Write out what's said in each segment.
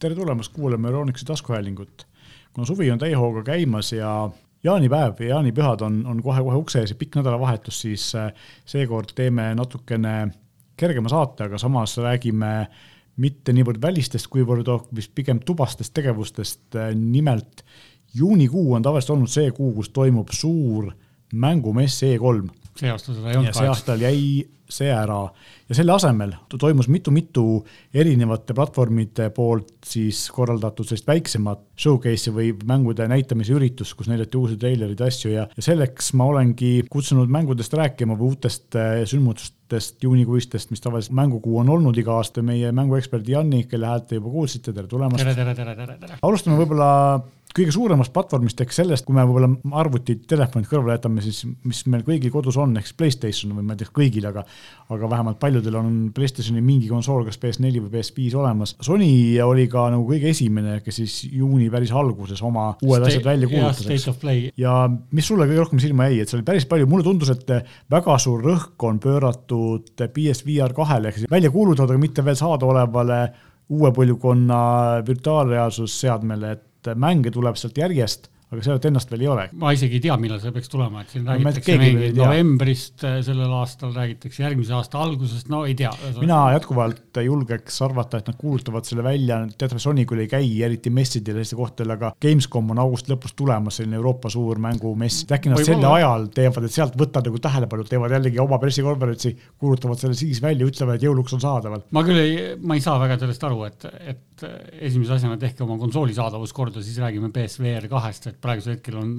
tere tulemast kuulama Euronixi taskuhäälingut. kuna suvi on täie hooga käimas ja jaanipäev ja jaanipühad on, on kohe-kohe ukse ees ja pikk nädalavahetus, siis äh, seekord teeme natukene kergema saate, aga samas räägime mitte niivõrd välistest, kuivõrd hoopis pigem tubastest tegevustest. Äh, nimelt juunikuu on tavaliselt olnud see kuu, kus toimub suur mängumess E3. see aasta seda ei olnud see aastal jäi see ära ja selle asemel toimus mitu-mitu erinevate platvormide poolt siis korraldatud sellist väiksemat showcase'i või mängude näitamise üritust, kus näidati uusi treilerid ja asju ja, ja selleks ma olengi kutsunud mängudest rääkima või uutest äh, sündmustest juunikuistest, mis tavaliselt mängukuu on olnud iga aasta, meie mänguekspert Janni, kelle häält te juba kuulsite, tere tulemast. tere, tere, tere, tere, tere. alustame võib-olla kõige suuremast platvormist ehk sellest, kui me võib-olla arvutid, telefonid kõrvale jätame, siis mis meil kõigil kodus on, ehk siis Playstation või ma ei tea, kõigil, aga aga vähemalt paljudel on Playstationi mingi konsool, kas PS4 või PS5 olemas. Sony oli ka nagu kõige esimene, kes siis juuni päris alguses oma uued asjad välja kuulutas. ja mis sulle kõige rohkem silma jäi, et seal oli päris palju, mulle tundus, et väga suur rõhk on pööratud PSVR kahele ehk siis välja kuulutatud, aga mitte veel saadaolevale uue põlvkonna virtuaalreaalsusseadmele, et mänge tuleb sealt järjest aga seadet ennast veel ei ole. ma isegi ei tea, millal see peaks tulema, et siin no, räägitakse mingi novembrist äh, sellel aastal, räägitakse järgmise aasta algusest, no ei tea. mina jätkuvalt julgeks arvata, et nad kuulutavad selle välja, teatavasti Sony küll ei käi eriti messidel ja selliste kohtadel, aga Gamescom on augusti lõpus tulemas, selline Euroopa suur mängumess, et äkki nad selle ajal teevad, et sealt võtad nagu tähelepanu, teevad jällegi oma pressikonverentsi, kuulutavad selle siis välja, ütlevad, et jõuluks on saadaval. ma küll ei, ma ei saa väga sellest aru, et, et esimese asjana tehke oma konsooli saadavus korda, siis räägime PSVR kahest, et praegusel hetkel on,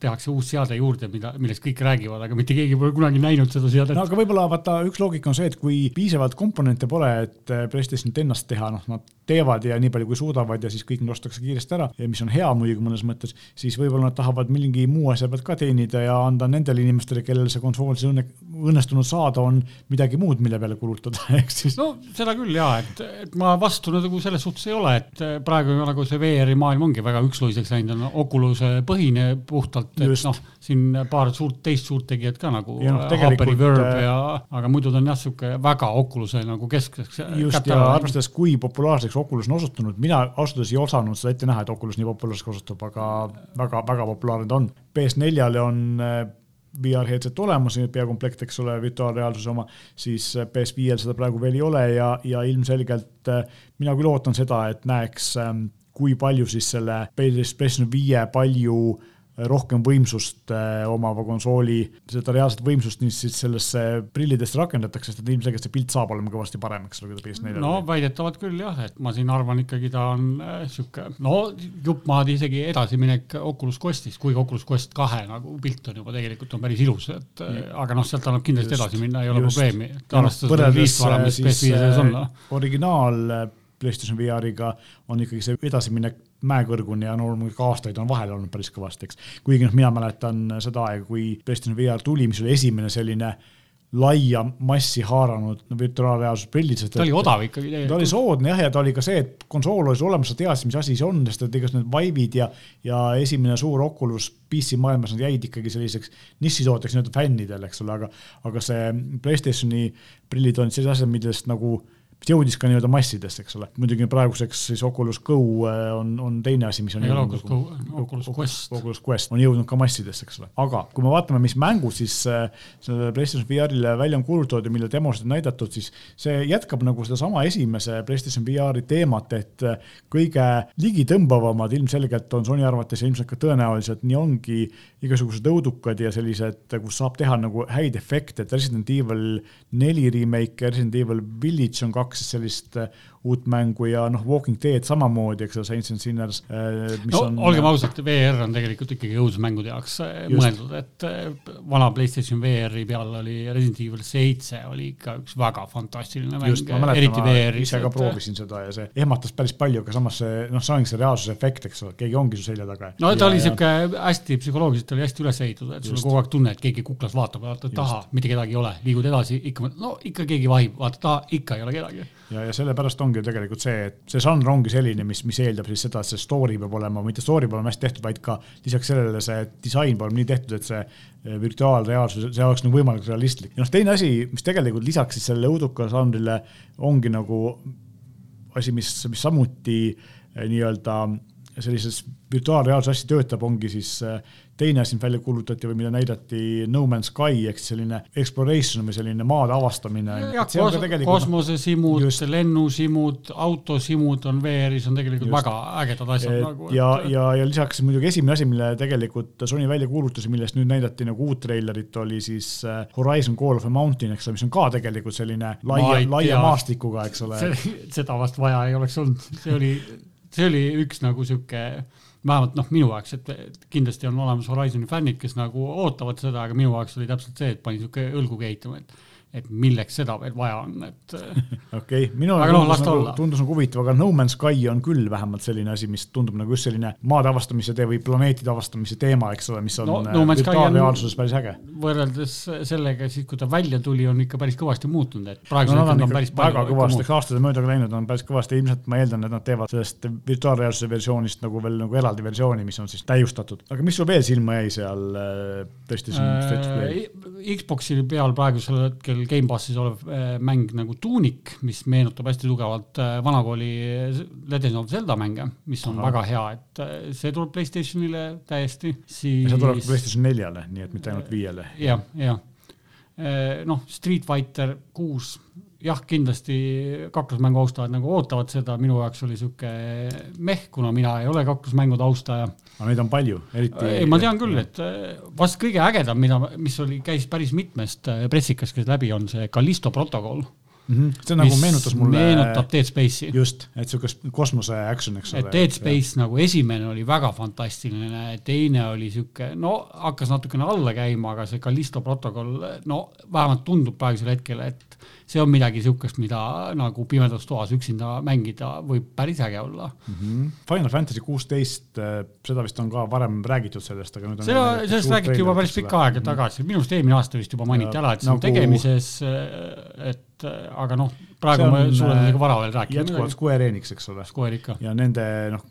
tehakse uus seade juurde, mida, millest kõik räägivad, aga mitte keegi pole kunagi näinud seda seadet. no aga võib-olla vaata, üks loogika on see, et kui piisavalt komponente pole, et PlayStationit ennast teha, noh, nad teevad ja nii palju kui suudavad ja siis kõik nostakse kiiresti ära ja mis on hea muidugi mõnes mõttes, siis võib-olla nad tahavad mingi muu asja pealt ka teenida ja anda nendele inimestele, kellel see konsool siis õnne, õnnestunud saada on, midagi muud, mille peale kulutada, ehk siis. no seda küll ja, et, et ma vastu nagu selles suhtes ei ole, et praegu nagu see VR-i maailm ongi väga üksluiseks läinud, on Oculus põhine puhtalt, et noh, siin paar suurt, teist suurt tegijat ka nagu ja no, Hyperi Verb äh, ja, aga muidu ta on jah, sihuke väga Oculus'e nagu keskseks. just ja arvestades, kui populaarseks Oculus on osutunud, mina ausalt öeldes ei osanud seda ette näha, et Oculus nii populaarseks osutub, aga väga-väga populaarne ta on. PS4-le on äh, VR headset olemas, peakomplekt, eks ole, virtuaalreaalsuse oma, siis äh, PS5-l seda praegu veel ei ole ja, ja ilmselgelt mina küll ootan seda, et näeks, ähm, kui palju siis selle PlayStation viie palju rohkem võimsust äh, omava konsooli, seda reaalset võimsust nii siis sellesse prillidesse rakendatakse, sest et ilmselgelt see pilt saab olema kõvasti parem, eks ole, kui ta PS4-l no väidetavalt küll jah, et ma siin arvan ikkagi ta on äh, sihuke, no jupp maad isegi edasiminek Oculus Questist, kuigi Oculus Quest kahe nagu pilt on juba tegelikult on päris ilus, et äh, aga noh, sealt annab kindlasti just, edasi minna, ei ole just. probleemi. võrreldes äh, siis äh, originaal PlayStation VR-iga on ikkagi see edasiminek mäekõrguni ja no muidugi aastaid on vahel olnud päris kõvasti, eks. kuigi noh, mina mäletan seda aega, kui PlayStation VR tuli, mis oli esimene selline laia massi haaranud no, virtuaalreaalsusprillid. ta oli odav ikkagi tegelikult. ta oli soodne jah, ja ta oli ka see, et konsool oli olemas, sa teadsid, mis asi see on, sest et igasugused need Vive'id ja, ja esimene suur Oculus PC maailmas, nad jäid ikkagi selliseks nišitooteks nii-öelda fännidele, eks ole, aga, aga see Playstationi prillid on sellised asjad, millest nagu mis jõudis ka nii-öelda massidesse, eks ole. muidugi praeguseks siis Oculus Go äh, on, on teine asi, mis on ei jõudnud. Oculus, nagu Oculus Quest. Oculus Quest on jõudnud ka massidesse, eks ole. aga kui me vaatame, mis mängu siis äh, sellele PlayStation VR-ile välja on kuulutatud ja mille demosid on näidatud, siis see jätkab nagu sedasama esimese PlayStation VR-i teemat, et äh, kõige ligitõmbavamad ilmselgelt on Sony arvates ja ilmselt ka tõenäoliselt nii ongi igasugused õudukad ja sellised, kus saab teha nagu häid efekte, et Resident Evil neli remake ja Resident Evil Village on kaks sellist uut mängu ja noh, Walking Dead samamoodi, eks ole, Saints and Sinners. Äh, no on, olgem ausad, VR on tegelikult ikkagi õudusmängude jaoks äh, mõeldud, et äh, vana Playstation VR-i peal oli Resident Evil seitse oli ikka üks väga fantastiline mäng, eriti VR-is. ise ka et... proovisin seda ja see ehmatas päris palju, aga samas see noh, see ongi see reaalsuse efekt, eks ole, keegi ongi su selja taga. no ta ja, oli sihuke hästi psühholoogiliselt oli hästi üles ehitatud, et sul on kogu aeg tunne, et keegi kuklas vaatab, vaatad taha, mitte kedagi ei ole, liigud edasi, ikka, no ikka keegi vahib, vaatad taha, ikka ei ole kedagi ja, ja sellepärast ongi tegelikult see, et see žanr ongi selline, mis, mis eeldab siis seda, et see story peab olema, mitte story peab olema hästi tehtud, vaid ka lisaks sellele see disain peab olema nii tehtud, et see eh, virtuaalreaalsus, see oleks nagu võimalikult realistlik. ja noh, teine asi, mis tegelikult lisaks siis sellele õuduka žanrile ongi nagu asi, mis, mis samuti nii-öelda sellises virtuaalreaalsus hästi töötab, ongi siis äh, teine asi, mis välja kuulutati või mida näidati No Man's Sky ehk selline exploration või selline maade avastamine. kos kosmosesimud, lennusimud, autosimud on VR-is on tegelikult just. väga ägedad asjad nagu. ja ja, ja lisaks muidugi esimene asi, mille tegelikult Sony välja kuulutas millest nüüd näidati nagu uut treilerit, oli siis äh, Horizon Call of a Mountain, eks ole, mis on ka tegelikult selline laia, laia maastikuga, eks ole. seda vast vaja ei oleks olnud, see oli see oli üks nagu sihuke, vähemalt noh, minu jaoks, et kindlasti on olemas Horizon'i fännid, kes nagu ootavad seda, aga minu jaoks oli täpselt see, et pani sihuke õlgu keetama, et et milleks seda veel vaja on, et. okei okay., minule no, tundus, nagu, tundus nagu huvitav, aga No Man's Sky on küll vähemalt selline asi, mis tundub nagu just selline maade avastamise tee või planeetide avastamise teema, eks ole, mis on no, no virtuaalreaalsuses päris äge. võrreldes sellega siis, kui ta välja tuli, on ikka päris kõvasti muutunud, et praegusel no, hetkel on, on päris väga kõvasti, eks aastad on mööda läinud, on päris kõvasti, ilmselt ma eeldan, et nad teevad sellest virtuaalreaalsuse versioonist nagu veel nagu eraldi versiooni, mis on siis täiustatud. aga mis sul veel silma jäi seal äh, PlayStation äh,? Xbox'i peal praegusel hetkel veel Gamepassis olev äh, mäng nagu Tunic, mis meenutab hästi tugevalt äh, vanakooli Legend of Zelda mänge, mis on Aha. väga hea, et äh, see tuleb Playstationile täiesti, siis. see tuleb Playstation neljale, nii et mitte ainult viiele ja,. jah, jah. noh, Street Fighter kuus jah, kindlasti kaklusmängu austajad nagu ootavad seda, minu jaoks oli sihuke meh, kuna mina ei ole kaklusmängude austaja. aga neid on palju, eriti. ei, ma tean küll, et äh, vast kõige ägedam, mida, mis oli, käis päris mitmest äh, pressikast läbi, on see Callisto protokoll mm. -hmm. see nagu meenutas mulle. meenutab Dead Space'i. just, et sihukest kosmose action, eks ole. et Dead Space ja. nagu esimene oli väga fantastiline, teine oli sihuke, no hakkas natukene alla käima, aga see Callisto protokoll, no vähemalt tundub praegusel hetkel, et see on midagi sihukest, mida nagu pimedas toas üksinda mängida võib päris äge olla mm. -hmm. Final Fantasy kuusteist, äh, seda vist on ka varem räägitud sellest, aga nüüd on. seda, sellest räägiti juba päris pikka aega mhm. tagasi, minu arust eelmine aasta vist juba mainiti ära, et see on nagu... tegemises, äh, et äh, aga noh, praegu on, me sulle nagu vara veel rääkida. jätkuvalt Square Enix, eks ole. Square ikka. ja nende noh,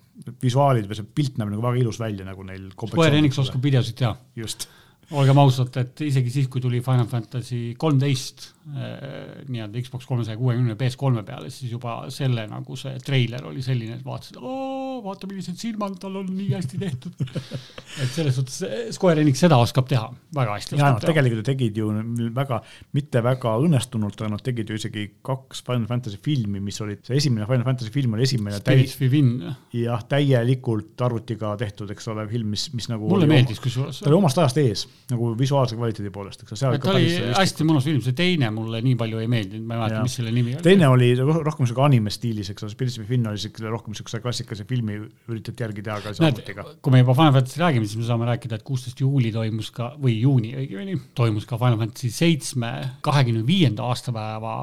visuaalid või see pilt näeb nagu väga ilus välja, nagu neil. Square Enix oskab videosid teha. just olgem ausad, et isegi siis, kui tuli Final Fantasy kolmteist nii-öelda Xbox kolmesaja kuuekümne PS3 peale, siis juba selle nagu see treiler oli selline, et vaatasid, oo, vaata, millised silmad tal on nii hästi tehtud et selles suhtes eh, Square Enix seda oskab teha väga hästi. ja nad tegelikult ju tegid ju väga, mitte väga õnnestunult, aga nad tegid ju isegi kaks Final Fantasy filmi, mis olid, see esimene Final Fantasy film oli esimene jah, täielikult arvutiga tehtud, eks ole, film, mis, mis nagu mulle meeldis kusjuures. ta oli omast ajast ees nagu visuaalse kvaliteedi poolest, eks ole. ta oli hästi mõnus film, see teine mulle nii palju ei meeldinud, ma ei mäleta, mis selle nimi oli. teine oli rohkem sihuke anime stiilis, eks ole, Spirits of Finn oli sihuke rohkem siukse klassikalise filmi üritati järgi teha ka arvutiga. kui me juba Final Fantasy räägime, siis me saame rääkida, et kuusteist juuli toimus ka, või juuni õigemini, toimus ka Final Fantasy seitsme kahekümne viienda aastapäeva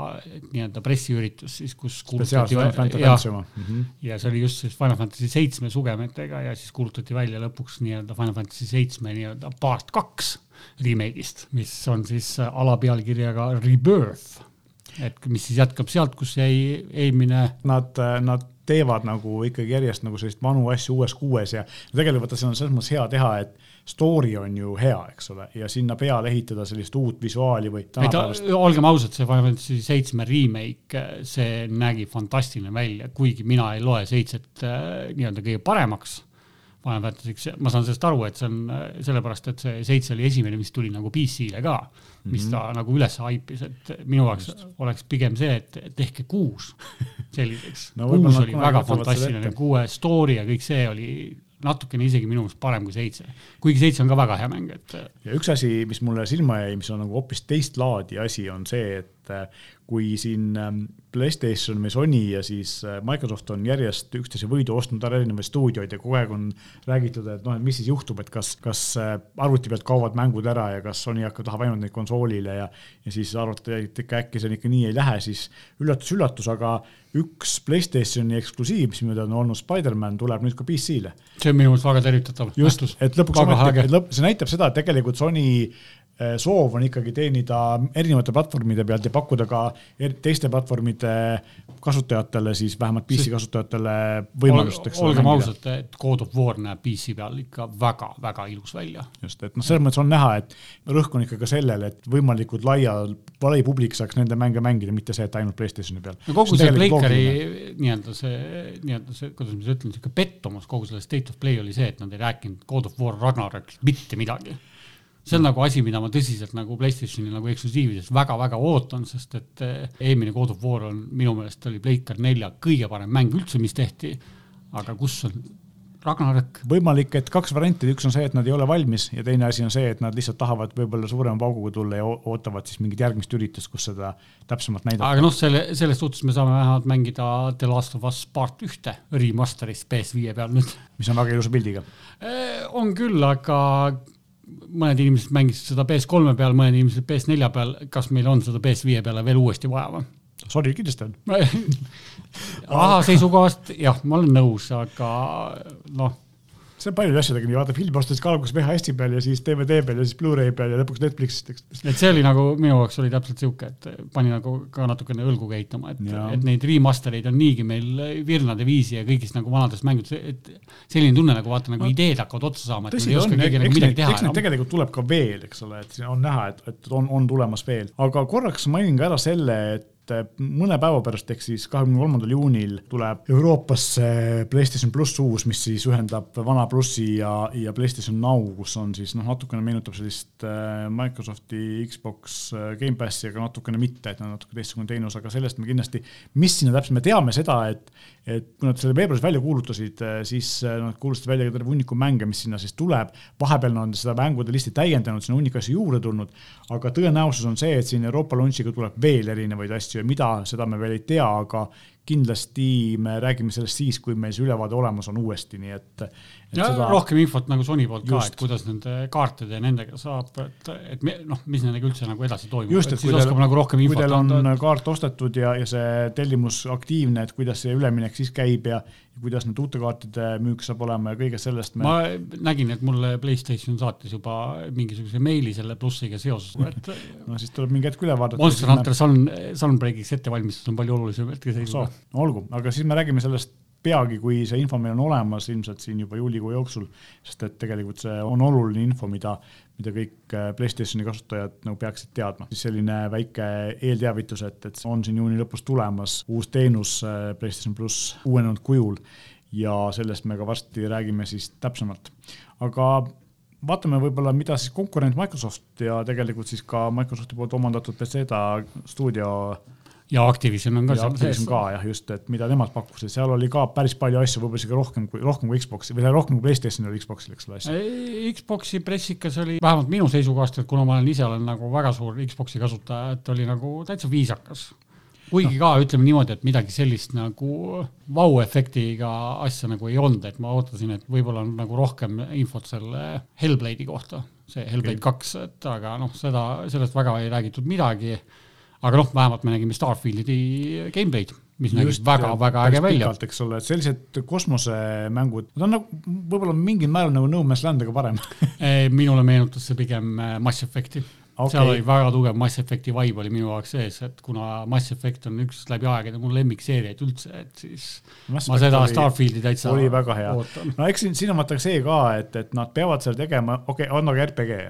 nii-öelda pressiüritus siis, kus kuulutati ja, mhm. ja see oli just siis Final Fantasy seitsme sugemetega ja siis kuulutati välja lõpuks nii-öelda Final Fantasy seitsme nii-öelda part kaks remake'ist, mis on siis äh, alapealkirjaga Rebirth. et mis siis jätkab sealt, kus jäi eelmine. Nad, äh, nad teevad nagu ikkagi järjest nagu selliseid vanu asju uues kuues ja tegelikult vaata, see on selles mõttes hea teha, et story on ju hea, eks ole, ja sinna peale ehitada sellist uut visuaali või tänapäevast. olgem ausad, see Final Fantasy seitsme remake, see nägi fantastiline välja, kuigi mina ei loe seitset äh, nii-öelda kõige paremaks Fantasy'ks, ma saan sellest aru, et see on äh, sellepärast, et see seitse oli esimene, mis tuli nagu PC-le ka, mis mm -hmm. ta nagu üles haipis, et minu jaoks oleks pigem see, et tehke kuus selliseks no,. kuus oli väga fantastiline, kuue story ja kõik see oli natukene isegi minu meelest parem kui seitse. kuigi seitse on ka väga hea mäng, et. ja üks asi, mis mulle silma jäi, mis on nagu hoopis teist laadi asi, on see, et äh, kui siin ähm, Playstation või Sony ja siis äh, Microsoft on järjest üksteise võidu ostnud ära erinevaid stuudioid ja kogu aeg on räägitud, et noh, et mis siis juhtub, et kas, kas äh, arvuti pealt kaovad mängud ära ja kas Sony hakkab, tahab ainult neid konsoolile ja, ja siis arvati, et ikka äkki see ikka nii ei lähe, siis üllatus-üllatus, aga üks Playstationi eksklusiiv, mis minu teada on olnud Spider-man, tuleb nüüd ka PC-le. see on minu meelest väga tervitatav. just, et lõpuks ometi, lõpp, see näitab seda, et tegelikult Sony soov on ikkagi teenida erinevate platvormide pealt ja pakkuda ka teiste platvormide kasutajatele, siis vähemalt PC kasutajatele võimalust, olgem ausad, et God of War näeb PC peal ikka väga-väga ilus välja. just, et noh, selles mõttes on näha, et rõhk on ikka ka sellel, et võimalikult laia, lai publik saaks nende mänge mängida, mitte see, et ainult Playstationi peal. no kogu see Playcari nii-öelda see, nii-öelda see, kuidas ma ütlen, sihuke pettumus kogu selle State of Play oli see, et nad ei rääkinud God of War Ragnarokist mitte midagi see on nagu asi, mida ma tõsiselt nagu Playstationi nagu eksklusiivides väga-väga ootan, sest et eh, eelmine God of War on minu meelest oli Playcar nelja kõige parem mäng üldse, mis tehti. aga kus on Ragnarök? võimalik, et kaks varianti, üks on see, et nad ei ole valmis ja teine asi on see, et nad lihtsalt tahavad võib-olla suurema pauguga tulla ja ootavad siis mingit järgmist üritust, kus seda täpsemalt näidata. aga noh, selle, selles suhtes me saame vähemalt mängida The Last of Us Part ühte remaster'is PS5 peal nüüd. mis on väga ilusa pildiga. Eh, on küll, aga mõned inimesed mängisid seda PS3 peal, mõned inimesed PS4 peal, kas meil on seda PS5 peale veel uuesti vaja või? Sorry, kindlasti on raha seisukohast jah, ma olen nõus, aga noh see on paljude asjadega nii, vaata filmi ostes ka alguses VHS-i peal ja siis DVD peal ja siis Blu-ray peal ja lõpuks Netflixist, eks. et see oli nagu minu jaoks oli täpselt sihuke, et pani nagu ka natukene õlgu keitama, et, et neid remaster eid on niigi meil virnade viisi ja kõigist nagu vanadest mängudest, et selline tunne nagu vaata nagu no, ideed hakkavad otsa saama, tõsi, nagu eks neid tegelikult tuleb ka veel, eks ole, et on näha, et, et on, on tulemas veel, aga korraks mainin ka ära selle, et et mõne päeva pärast, ehk siis kahekümne kolmandal juunil tuleb Euroopasse PlayStation pluss uus, mis siis ühendab vana plussi ja, ja PlayStation Now, kus on siis noh, natukene meenutab sellist äh, Microsofti Xbox äh, Gamepassi, aga natukene mitte, et on natuke teistsugune teenus, aga sellest me kindlasti, mis sinna täpselt, me teame seda, et et kui nad selle veebruaris välja kuulutasid, äh, siis nad kuulutasid välja terve hunniku mänge, mis sinna siis tuleb. vahepeal on seda mängude listi täiendanud, sinna hunnik asju juurde tulnud, aga tõenäosus on see, et siin Euroopa launch'iga tuleb veel erinevaid asju ja mida, seda me veel ei tea, aga kindlasti me räägime sellest siis, kui meil see ülevaade olemas on uuesti, nii et, et. ja seda... rohkem infot nagu Sony poolt ka, et kuidas nende kaartide ja nendega saab, et, et noh, mis nendega üldse nagu edasi toimub. just, et, et kui teil, nagu kui teil on anda, kaart ostetud ja, ja see tellimus aktiivne, et kuidas see üleminek siis käib ja kuidas need uute kaartide müük saab olema ja kõigest sellest me. ma nägin, et mulle Playstation saatis juba mingisuguse meili selle plussiga seoses, et no siis tuleb mingi hetk üle vaadata. Monster Hunter Sun, Sunbreakiks ettevalmistus on palju olulisem hetkeseisuga. olgu, aga siis me räägime sellest peagi, kui see info meil on olemas, ilmselt siin juba juulikuu jooksul, sest et tegelikult see on oluline info, mida, mida kõik äh, Playstationi kasutajad nagu peaksid teadma. siis selline väike eelteavitus, et, et on siin juuni lõpus tulemas uus teenus äh, PlayStation pluss uuenenud kujul ja sellest me ka varsti räägime siis täpsemalt. aga vaatame võib-olla, mida siis konkurent Microsoft ja tegelikult siis ka Microsofti poolt omandatud Bethesda stuudio ja Activision on ka seal sees. ka jah, just, et mida nemad pakkusid, seal oli ka päris palju asju, võib-olla isegi rohkem kui, rohkem kui Xbox'i või rohkem kui Playstation oli Xbox'il, eks ole. Xbox'i pressikas oli vähemalt minu seisukohast, et kuna ma olen ise olen nagu väga suur Xbox'i kasutaja, et oli nagu täitsa viisakas. kuigi ka ütleme niimoodi, et midagi sellist nagu vau-efektiga asja nagu ei olnud, et ma ootasin, et võib-olla on nagu rohkem infot selle Hellblade'i kohta, see Hellblade kaks, et aga noh, seda, sellest väga ei räägitud midagi aga noh, vähemalt me nägime Starfieldi gameplay'd, mis nägi väga-väga äge välja. eks ole, et sellised kosmosemängud, nad on nagu võib-olla mingil määral nagu No Man's Land, aga parem minule meenutas see pigem äh, Mass Effect'i okay.. seal oli väga tugev Mass Effect'i vibe oli minu jaoks sees, et kuna Mass Effect on üks läbi aegade mu lemmikseeriaid üldse, et siis Mass ma seda oli, Starfieldi täitsa oli väga hea. no eks siin, siin on vaata see ka, et, et nad peavad seal tegema, okei okay,, on nagu RPG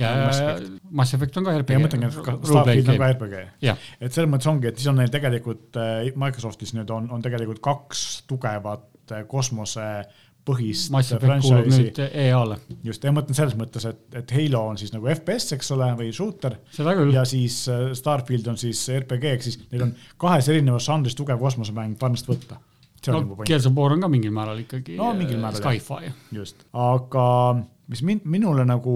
ja Mass Effect on ka RPG. ja mõtlengi, et Starfield on ka RPG. et selles mõttes ongi, et siis on neil tegelikult äh, Microsoftis nüüd on, on tegelikult kaks tugevat äh, kosmose põhist Mass Effect kuulub nüüd EA-le. just, ja ma mõtlen selles mõttes, et, et Halo on siis nagu FPS, eks ole, või shooter. ja siis äh, Starfield on siis RPG, ehk siis neil on kahes erinevas žanris tugev kosmosemäng parmast võtta. no Gears of War on ka mingil määral ikkagi no, mingil määral, Sci-fi. just, aga mis min, minule nagu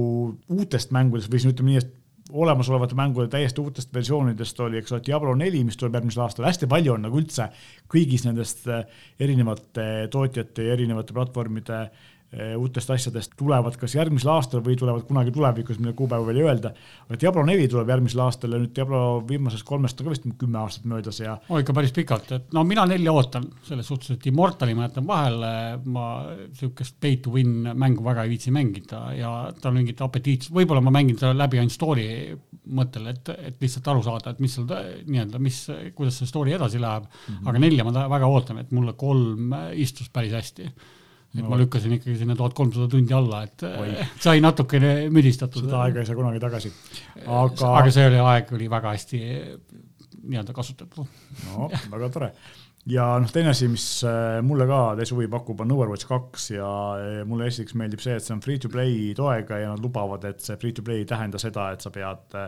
uutest mängudest või siis ütleme nii, et olemasolevate mängude täiesti uutest versioonidest oli, eks ole, Diablo neli, mis tuleb järgmisel aastal, hästi palju on nagu üldse kõigis nendest äh, erinevate tootjate ja erinevate platvormide Eh, uutest asjadest tulevad kas järgmisel aastal või tulevad kunagi tulevikus, mille kuupäeva veel ei öelda. aga Diablo neli tuleb järgmisel aastal ja nüüd Diablo viimasest kolmest on ka vist kümme aastat möödas ja. oi, ikka päris pikalt, et no mina nelja ootan selles suhtes, et Immortali ma jätan vahele, ma sihukest pay to win mängu väga ei viitsi mängida ja tal mingit apetiits, võib-olla ma mängin selle läbi ainult story mõttel, et, et lihtsalt aru saada, et mis seal nii-öelda, mis, kuidas see story edasi läheb mm. -hmm. aga nelja ma väga ootan, et mulle kolm istus päris hästi et no. ma lükkasin ikkagi sinna tuhat kolmsada tundi alla, et Oi. sai natukene müdistatud. seda aega ei saa kunagi tagasi. aga. aga see oli, aeg oli väga hästi nii-öelda kasutatud. no väga tore ja noh, teine asi, mis äh, mulle ka täitsa huvi pakub, on Overwatch kaks ja äh, mulle esiteks meeldib see, et see on free to play toega ja nad lubavad, et see free to play ei tähenda seda, et sa pead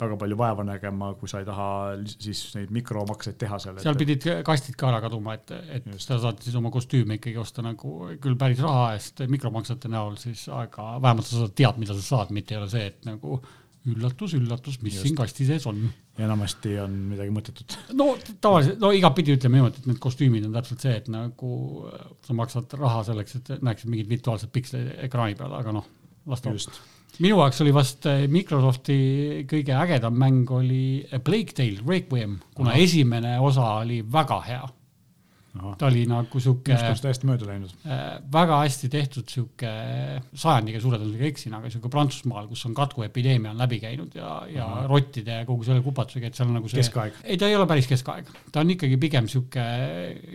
väga palju vaeva nägema, kui sa ei taha siis neid mikromakseid teha seal. seal pidid kastid ka ära kaduma, et, et Just. sa saad siis oma kostüüme ikkagi osta nagu küll päris raha eest mikromaksete näol siis, aga vähemalt sa saad, tead, mida sa saad, mitte ei ole see, et nagu üllatus, üllatus, mis Just. siin kasti sees on. enamasti on midagi mõttetut. no tavaliselt, no igatpidi ütleme niimoodi, et need kostüümid on täpselt see, et nagu sa maksad raha selleks, et näeksid mingit virtuaalset piksli ekraani peal, aga noh, las ta olla minu jaoks oli vast eh, Microsofti kõige ägedam mäng oli Plague Tale Requiem, kuna Aha. esimene osa oli väga hea ta oli nagu sihuke. minust on täiesti mööda läinud äh,. väga hästi tehtud sihuke, sajandiga suure tõenäosusega eksin, aga sihuke Prantsusmaal, kus on katkuepideemia on läbi käinud ja, ja Aha. rottide ja kogu selle kupatusega, et seal on nagu see. keskaeg. ei, ta ei ole päris keskaeg, ta on ikkagi pigem sihuke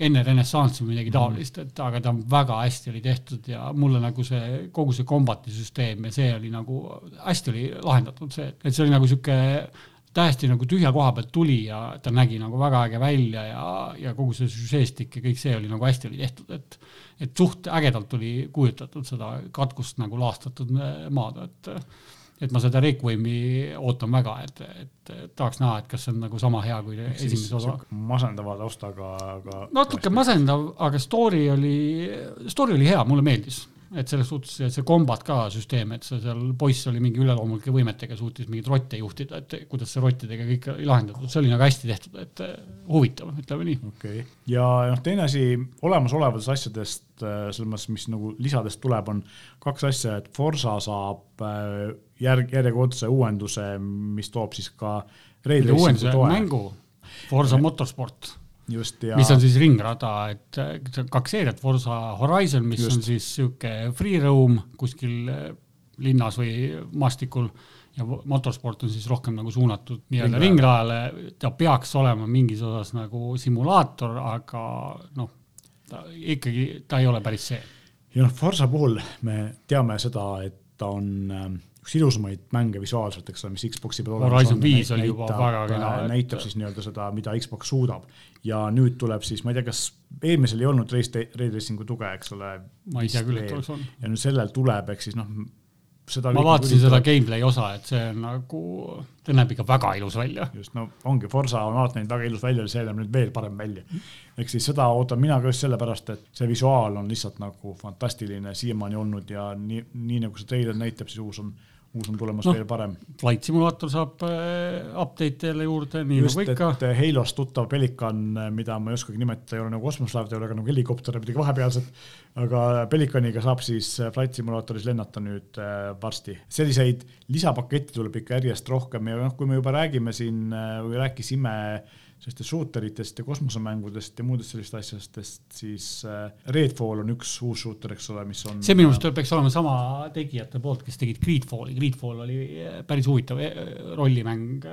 enne renessanssi või midagi mhm. taolist, et aga ta on väga hästi oli tehtud ja mulle nagu see kogu see kombati süsteem ja see oli nagu hästi oli lahendatud see, et see oli nagu sihuke täiesti nagu tühja koha pealt tuli ja ta nägi nagu väga äge välja ja, ja kogu see süžeestik ja kõik see oli nagu hästi oli tehtud, et et suht ägedalt oli kujutatud seda katkust nagu laastatud maad, et et ma seda Requiemi ootan väga, et, et tahaks näha, et kas see on nagu sama hea kui esimese osa. masendava taustaga, aga natuke masendav, aga story oli, story oli hea, mulle meeldis et selles suhtes see kombat ka süsteem, et see seal poiss oli mingi üleloomulike võimetega, suutis mingeid rotte juhtida, et kuidas see rottidega kõik lahendatud, see oli nagu hästi tehtud, et eh, huvitav, ütleme nii. okei okay., ja noh, teine asi olemasolevatest asjadest, eh, selles mõttes, mis nagu lisadest tuleb, on kaks asja, et Forsa saab eh, järg, järjekordse uuenduse, mis toob siis ka. uuenduse mängu, Forsa. Motorsport just ja. mis on siis ringrada, et kaks seeriat, Forza Horizon, mis just. on siis sihuke free roam kuskil eh, linnas või maastikul ja motorsport on siis rohkem nagu suunatud nii-öelda ringrajale, ta peaks olema mingis osas nagu simulaator, aga noh, ta ikkagi, ta ei ole päris see. ja noh, Forsa puhul me teame seda, et ta on ähm, üks ilusamaid mänge visuaalselt, eks ole, mis Xbox'i peal olemas Horizon on. viis oli juba väga kena. näitab et... siis nii-öelda seda, mida Xbox suudab ja nüüd tuleb siis, ma ei tea, kas eelmisel ei olnud Ray Tracingu tuge, eks ole. ma ei tea küll, et oleks olnud. ja nüüd sellel tuleb, ehk siis noh, seda. ma vaatasin seda gameplay osa, et see on nagu, ta näeb ikka väga ilus välja. just, no ongi, Forsa on alati näinud väga ilus välja, see näeb nüüd veel parem välja. ehk siis seda ootan mina ka just sellepärast, et see visuaal on lihtsalt nagu fantastiline siiamaani olnud ja nii, nii nagu see treiler näitab, siis uus on uus on tulemas no, veel parem. Flight Simulator saab äh, update'e jälle juurde, nii Just, nagu ikka. Äh, Halos tuttav Pelikan, äh, mida ma ei oskagi nimetada, ei ole nagu kosmoselaev, ta ei ole ka nagu helikopter või midagi vahepealset. aga Pelikaniga saab siis Flight Simulatoris lennata nüüd varsti. selliseid lisapakette tuleb ikka järjest rohkem ja noh, kui me juba räägime siin või rääkisime sellistest shooter itest ja kosmosemängudest ja muudest sellistest asjadest, siis äh, Redfall on üks uus shooter, eks ole, mis on. see minu meelest peaks olema sama tegijate poolt, kes tegid Greedfalli, Greedfall oli äh, päris huvitav äh, rollimäng,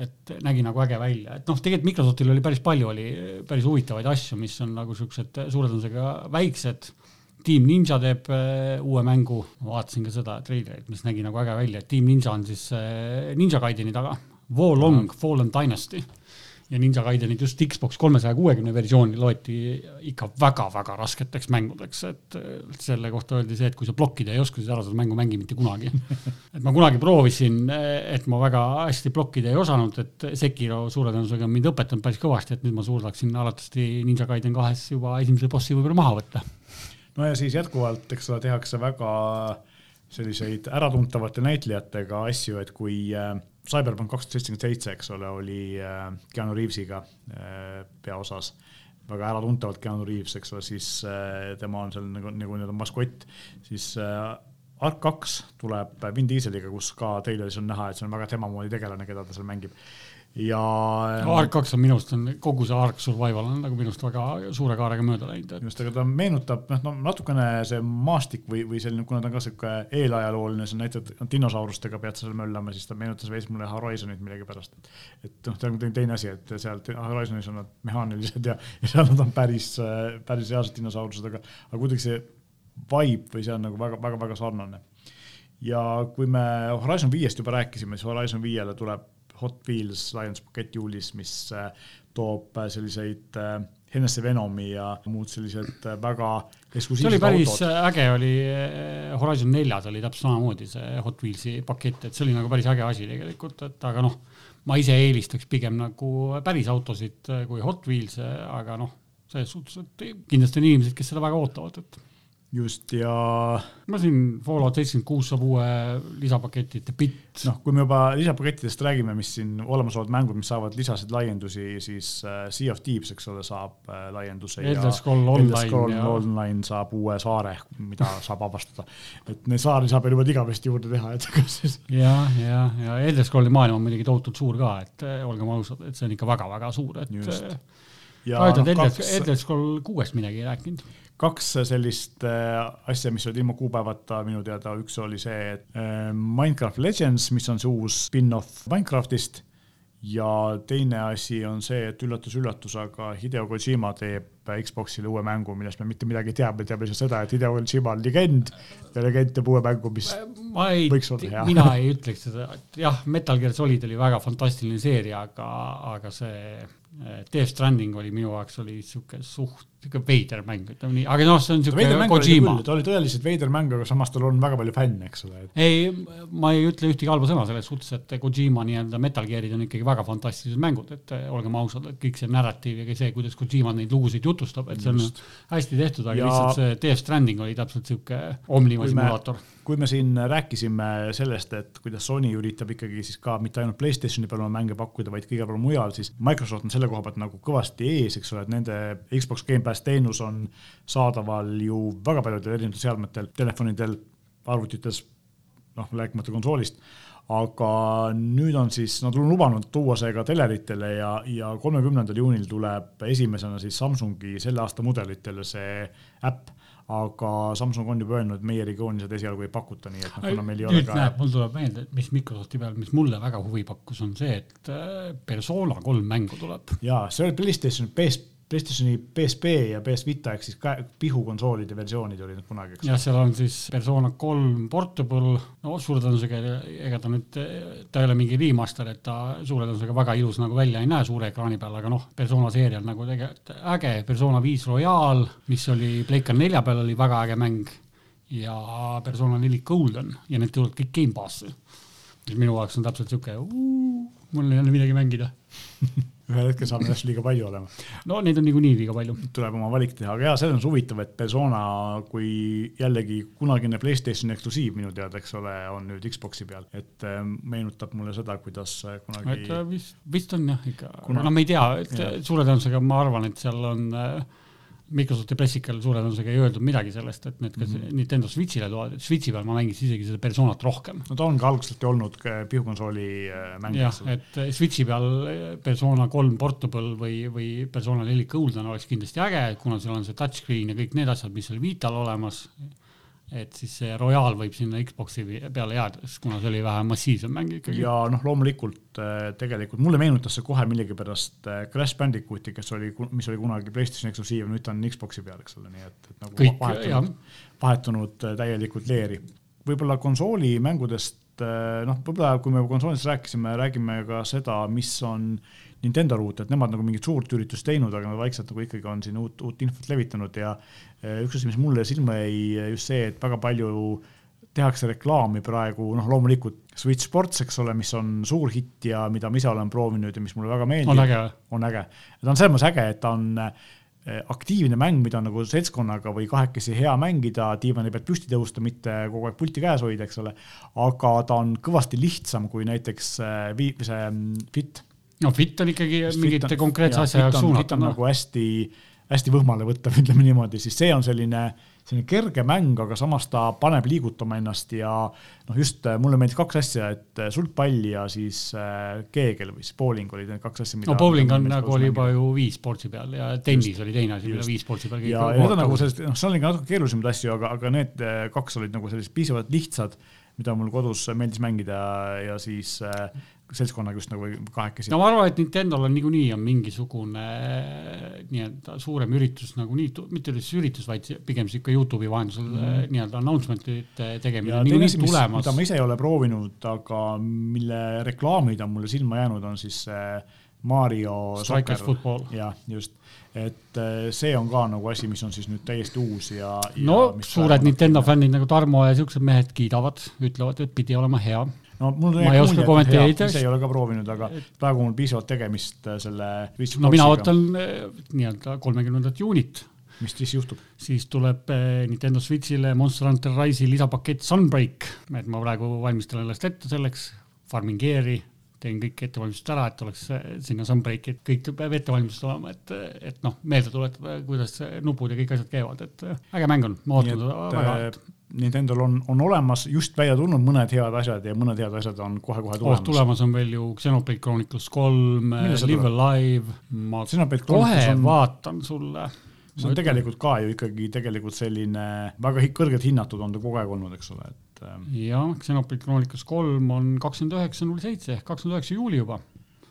et nägi nagu äge välja, et noh, tegelikult Microsoftil oli päris palju, oli päris huvitavaid asju, mis on nagu siuksed suure tõenäosusega väiksed. Team Ninja teeb uue mängu, ma vaatasin ka seda treilerit, mis nägi nagu äge välja, et Team Ninja on siis Ninja Gaideni taga. Wolong Fallen Dynasty ja Ninja Gaidenit just Xbox kolmesaja kuuekümne versiooni loeti ikka väga-väga rasketeks mängudeks, et selle kohta öeldi see, et kui sa blokkida ei oska, siis ära seda mängu mängi mitte kunagi. et ma kunagi proovisin, et ma väga hästi blokkida ei osanud, et Sekiro suure tõenäosusega on mind õpetanud päris kõvasti, et nüüd ma suudaksin alatasti Ninja Gaiden kahes juba esimese bossi võib-olla maha võtta. no ja siis jätkuvalt, eks ole, tehakse väga selliseid äratuntavate näitlejatega asju, et kui äh, Cyberpunk kaks tuhat seitsekümmend seitse, eks ole, oli äh, Keanu Reavesiga äh, peaosas. väga äratuntavalt Keanu Reaves, eks ole, siis äh, tema on seal nagu, nagu nii-öelda maskott, siis äh, Ark kaks tuleb Vin Dieseliga, kus ka treileris on näha, et see on väga tema moodi tegelane, keda ta seal mängib ja no,. Ark kaks on minu arust on kogu see Ark Survival on nagu minu arust väga suure kaarega mööda läinud et.... just, aga ta meenutab noh, no natukene see maastik või, või selline, kuna ta on ka sihuke eelajalooline, sa näitad dinosaurustega pead seal möllama, siis ta meenutas veits mulle Horizonit millegipärast. et noh, ta on teine asi, et seal Horizonis on nad mehaanilised ja, ja seal nad on päris, päris reaalsed dinosaurused, aga, aga kuidagi see vibe või see on nagu väga-väga-väga sarnane. ja kui me Horizon viiest juba rääkisime, siis Horizon viiele tuleb Hot Wheels Lions pakett juulis, mis äh, toob äh, selliseid Hennessy äh, Venomi ja muud sellised väga eksklusiivsed see oli päris autod. äge, oli Horizon neljas oli täpselt samamoodi see Hot Wheelsi pakett, et see oli nagu päris äge asi tegelikult, et aga noh, ma ise eelistaks pigem nagu päris autosid kui Hot Wheels'e, aga noh, selles suhtes, et kindlasti on inimesed, kes seda väga ootavad, et just ja. ma siin Fallout seitsekümmend kuus saab uue lisapaketi, The Bit. noh, kui me juba lisapakettidest räägime, mis siin olemasolevad mängud, mis saavad lisasid laiendusi, siis äh, Sea of Thieves, eks ole, saab äh, laienduse. Elder Scroll Online. Ja... Online saab uue saare, mida saab avastada. et neid saari saab veel juba igavesti juurde teha, et kas siis. ja, ja, ja Elder Scrolli maailm on muidugi tohutult suur ka, et äh, olgem ausad, et see on ikka väga-väga suur, et. just. ja no, kaks. Elder Scroll kuuest midagi ei rääkinud kaks sellist äh, asja, mis olid ilma kuupäevata minu teada, üks oli see, äh, Minecraft Legends, mis on see uus spin-off Minecraftist. Ja teine asi on see, et üllatus-üllatus, aga Hideo Kojima teeb Xbox'ile uue mängu, millest me mitte midagi ei tea, me teame lihtsalt seda, et Hideo Kojima on legend ja legend teeb uue mängu, mis ma ei, mina ei ütleks seda, jah, Metal Gear Solid oli väga fantastiline seeria, aga, aga see Death Stranding oli minu jaoks oli sihuke suht, sihuke veider mäng, ütleme nii, aga noh, see on sihuke Kojima. ta oli tõeliselt veider mäng, aga samas tal on väga palju fänne, eks ole et.... ei, ma ei ütle ühtegi halba sõna selles suhtes, et Kojima nii-öelda Metal Gearid on ikkagi väga fantastilised mängud, et olgem ausad, et kõik see narratiiv ja see, kuidas Kojima neid lugusid jutustab, et see on Just. hästi tehtud, aga ja... lihtsalt see Death Stranding oli täpselt sihuke Omniva simulaator kui me siin rääkisime sellest, et kuidas Sony üritab ikkagi siis ka mitte ainult Playstationi peal oma mänge pakkuda, vaid ka igal pool mujal, siis Microsoft on selle koha pealt nagu kõvasti ees, eks ole, et nende Xbox Gamepass teenus on saadaval ju väga paljudel erinevatel seadmetel, telefonidel, arvutites, noh, rääkimata konsoolist aga nüüd on siis, nad on lubanud tuua see ka teleritele ja, ja kolmekümnendal juunil tuleb esimesena siis Samsungi selle aasta mudelitele see äpp aga Samsung on juba öelnud, et meie regioonis seda esialgu ei pakuta, nii et noh, kuna meil ei ole ka. näed, mul tuleb meelde, et mis Microsofti peal, mis mulle väga huvi pakkus, on see, et äh, Persona kolm mängu tuleb. ja see oli Playstation PS PlayStationi PSP ja PS Vita ehk siis pihukonsoolide versioonid olid kunagi, eks. jah, seal on siis Persona kolm Portable, no suure tõenäosusega, ega ta nüüd, ta ei ole mingi remaster, et ta suure tõenäosusega väga ilus nagu välja ei näe suure ekraani peal, aga noh, Persona seerial nagu tegelikult äge, Persona viis Royal, mis oli Playka nelja peal, oli väga äge mäng ja Persona neli Golden ja need tulevad kõik Gamepassi. minu jaoks on täpselt sihuke, mul ei ole midagi mängida ühel hetkel saab nendest liiga palju olema. no neid on niikuinii liiga palju. tuleb oma valik teha, aga jaa, selles mõttes huvitav, et Persona kui jällegi kunagine Playstationi eksklusiiv minu teada, eks ole, on nüüd Xbox'i peal, et äh, meenutab mulle seda, kuidas äh, kunagi. äh, vist, vist on jah ikka Kuna..., no me ei tea, et suure tõenäosusega ma arvan, et seal on äh, Microsofti pressikal suure tõenäosusega ei öeldud midagi sellest, et need, kes mm -hmm. Nintendo Switch'ile tulevad, et Switch'i peal ma mängisin isegi seda Personat rohkem. no ta on ka algselt ju olnud pihukonsooli äh, mäng. jah, et äh, Switch'i peal äh, Persona kolm Portable või, või Persona neli Golden oleks kindlasti äge, kuna seal on see touchscreen ja kõik need asjad, mis oli Vital olemas et siis see Royal võib sinna Xbox'i peale jääda, sest kuna see oli vähe massiivsem mäng ikkagi. ja noh, loomulikult äh, tegelikult mulle meenutas see kohe millegipärast äh, Crash Bandicooti, kes oli, mis oli kunagi PlayStationi eksklusiiv, nüüd ta on Xbox'i peal, eks ole, nii et, et nagu Kõik, vahetunud, vahetunud äh, täielikult leeri. võib-olla konsoolimängudest noh, võib-olla kui me konsoolidest rääkisime, räägime ka seda, mis on Nintendo ruut, et nemad nagu mingit suurt üritust teinud, aga vaikselt nagu ikkagi on siin uut, uut infot levitanud ja eh, üks asi, mis mulle silma jäi, just see, et väga palju tehakse reklaami praegu, noh, loomulikult Switch Sports, eks ole, mis on suur hitt ja mida ma ise olen proovinud ja mis mulle väga meeldib. on äge või? on äge. ta on selles mõttes äge, et ta on eh, aktiivne mäng, mida nagu seltskonnaga või kahekesi hea mängida, diivani pealt püsti tõusta, mitte kogu aeg pulti käes hoida, eks ole. aga ta on kõvasti lihtsam kui näiteks eh, see mm, Fit no fit on ikkagi mingite konkreetse asja jaoks suunatud. fit on nagu hästi hästi võhmale võtta, ütleme niimoodi, siis see on selline, selline kerge mäng, aga samas ta paneb liigutama ennast ja noh, just äh, mulle meeldis kaks asja, et äh, sulgpall ja siis äh, keegel või siis bowling olid need kaks asja. no bowling on nagu oli juba ju viis sportsi peal ja tennis just, oli teine asi, mida viis sportsi peal. ja, ja need on nagu sellised, noh, seal oli ka natuke keerulisemaid asju, aga, aga need kaks olid nagu sellised piisavalt lihtsad mida mul kodus meeldis mängida ja siis seltskonnaga just nagu kahekesi. no ma arvan, et Nintendo'l on niikuinii on mingisugune äh, nii-öelda suurem üritus nagunii, mitte üldse üritus, vaid pigem sihuke Youtube'i vahendusel mm -hmm. nii-öelda announcement'ite tegemine niikuinii tulemas. mida ma ise ei ole proovinud, aga mille reklaamid on mulle silma jäänud, on siis Mario Strikers Football. jah, just, et see on ka nagu asi, mis on siis nüüd täiesti uus ja, ja. no suured Nintendo fännid nagu Tarmo ja siuksed mehed kiidavad, ütlevad, et pidi olema hea no mul ma ei oska kommenteerida. ise ei ole ka proovinud, aga praegu mul piisavalt tegemist äh, selle. no mina ootan äh, nii-öelda kolmekümnendat juunit. mis siis juhtub? siis tuleb äh, Nintendo Switch'ile Monster Hunter Rise'i lisapakett Sunbreak, et ma praegu valmistan ennast ette selleks, Farming Gear'i teen kõik ettevalmistused ära, et oleks sinna Sunbreaki, et kõik peab ette valmistatud olema, et, et noh, meelde tuletada, kuidas nupud ja kõik asjad käivad, et äge mäng on, ma ootan seda väga Nintendo'l on, on olemas just välja tulnud mõned head asjad ja mõned head asjad on kohe-kohe tulemas oh,. tulemas on veel ju Xenoblade Chronicles kolm, Live Alive, ma kohe on... vaatan sulle. see on tegelikult ka ju ikkagi tegelikult selline väga kõrgelt hinnatud on ta kogu aeg olnud, eks ole, et. Ähm, jah, Xenoblade Chronicles kolm on kakskümmend üheksa null seitse ehk kakskümmend üheksa juuli juba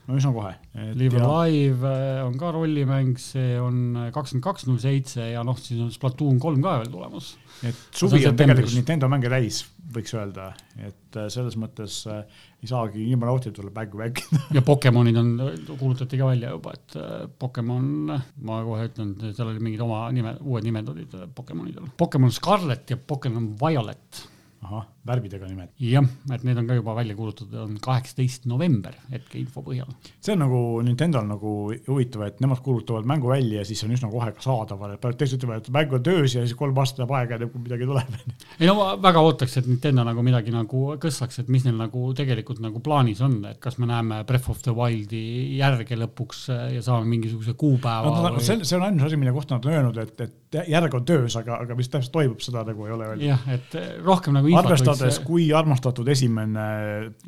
no üsna kohe. Live Alive äh, on ka rollimäng, see on kakskümmend kaks null seitse ja noh, siis on Splatoon kolm ka veel tulemas. Et suvi on, on tegelikult Nintendo mänge täis, võiks öelda, et äh, selles mõttes äh, ei saagi ilma nautida tulla back back ja Pokemonid on, kuulutati ka välja juba, et äh, Pokemon, ma kohe ütlen, seal oli mingid oma nime, uued nimed olid äh, Pokemonidel. Pokemon Scarlet ja Pokemon Violet ahah, värvidega nimed. jah, et need on ka juba välja kuulutatud, on kaheksateist november hetkeinfo põhjal. see on nagu Nintendo'l nagu huvitav, et nemad kuulutavad mängu välja ja siis on üsna kohe ka saadaval, et teised ütlevad, et mäng on töös ja siis kolm aastat läheb aega, enne kui midagi tuleb. ei no ma väga ootaks, et Nintendo nagu midagi nagu kõssaks, et mis neil nagu tegelikult nagu plaanis on, et kas me näeme Breath of the Wildi järge lõpuks ja saame mingisuguse kuupäeva no,. Või... see, see on ainus asi, mille kohta nad on öelnud, et, et järg on töös, aga, aga mis täpselt toimub, seda nagu ei ole öeldud. jah, et rohkem nagu arvestades, kui armastatud esimene.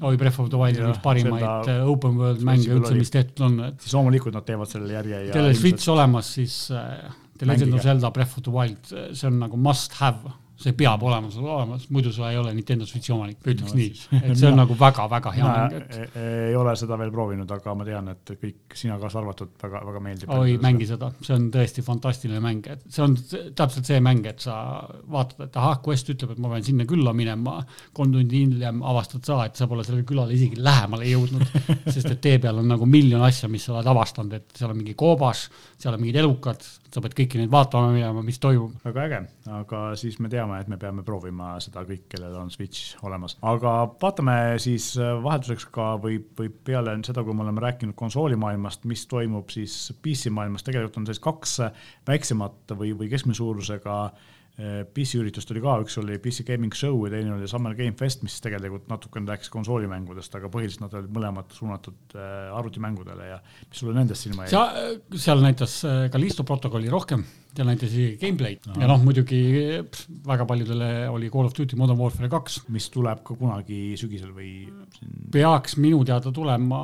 oi, Breath of the Wild on üks parimaid seda, äh, open world mänge üldse, mis tehtud on, siis loomulikult nad teevad selle järje. kellel Switch olemas, siis The Legend of Zelda Breath of the Wild, see on nagu must have see peab olema sul olemas, muidu sa ei ole Nintendo Switchi omanik, ütleks no, nii. et see on nagu väga-väga hea mäng et.... E-, e-, ei ole seda veel proovinud, aga ma tean, et kõik, sina kaasa arvatud, väga, väga meeldib. oi, mängi seda, see on tõesti fantastiline mäng, et see on täpselt see mäng, et sa vaatad, et ahah, Quest ütleb, et ma pean sinna külla minema, kolm tundi hiljem avastad sa, et sa pole sellele külale isegi lähemale jõudnud sest et tee peal on nagu miljon asja, mis sa oled avastanud, et seal on mingi koobas, seal on mingid elukad, sa pead kõiki neid vaatama minema, mis toimub. väga äge, aga siis me teame, et me peame proovima seda kõik, kellel on Switch olemas, aga vaatame siis äh, vahelduseks ka või, või peale seda, kui me oleme rääkinud konsoolimaailmast, mis toimub siis PC maailmas, tegelikult on sellised kaks väiksemat või, või keskmise suurusega äh, Äh, PC-üritust oli ka, üks oli PC Gaming Show ja teine oli Summer Game Fest, mis tegelikult natukene rääkis konsoolimängudest, aga põhiliselt nad olid mõlemad suunatud äh, arvutimängudele ja mis sulle nendest silma jäi? seal näitas Callisto äh, protokolli rohkem seal näitas isegi gameplay'd ja noh, muidugi pff, väga paljudele oli Call of Duty Modern Warfare kaks. mis tuleb ka kunagi sügisel või? peaks minu teada tulema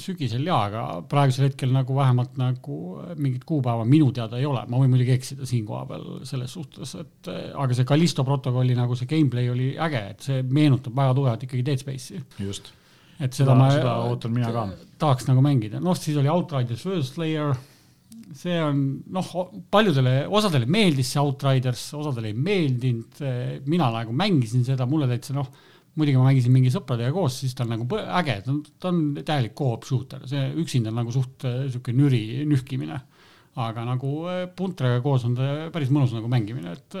sügisel ja, aga praegusel hetkel nagu vähemalt nagu mingit kuupäeva minu teada ei ole, ma võin muidugi eksida siin koha peal selles suhtes, et aga see Callisto protokolli nagu see gameplay oli äge, et see meenutab väga tugevalt ikkagi Dead Space'i. just. et seda, seda ma seda ootan mina ka. tahaks nagu mängida, noh siis oli Outriders First Layer see on noh, paljudele, osadele meeldis see Outriders, osadele ei meeldinud, mina nagu mängisin seda, mulle täitsa noh, muidugi ma mängisin mingi sõpradega koos, siis ta on nagu äge, ta on täielik co-op shooter, see üksinda on nagu suht sihuke nüri nühkimine. aga nagu eh, puntraga koos on ta päris mõnus nagu mängimine, et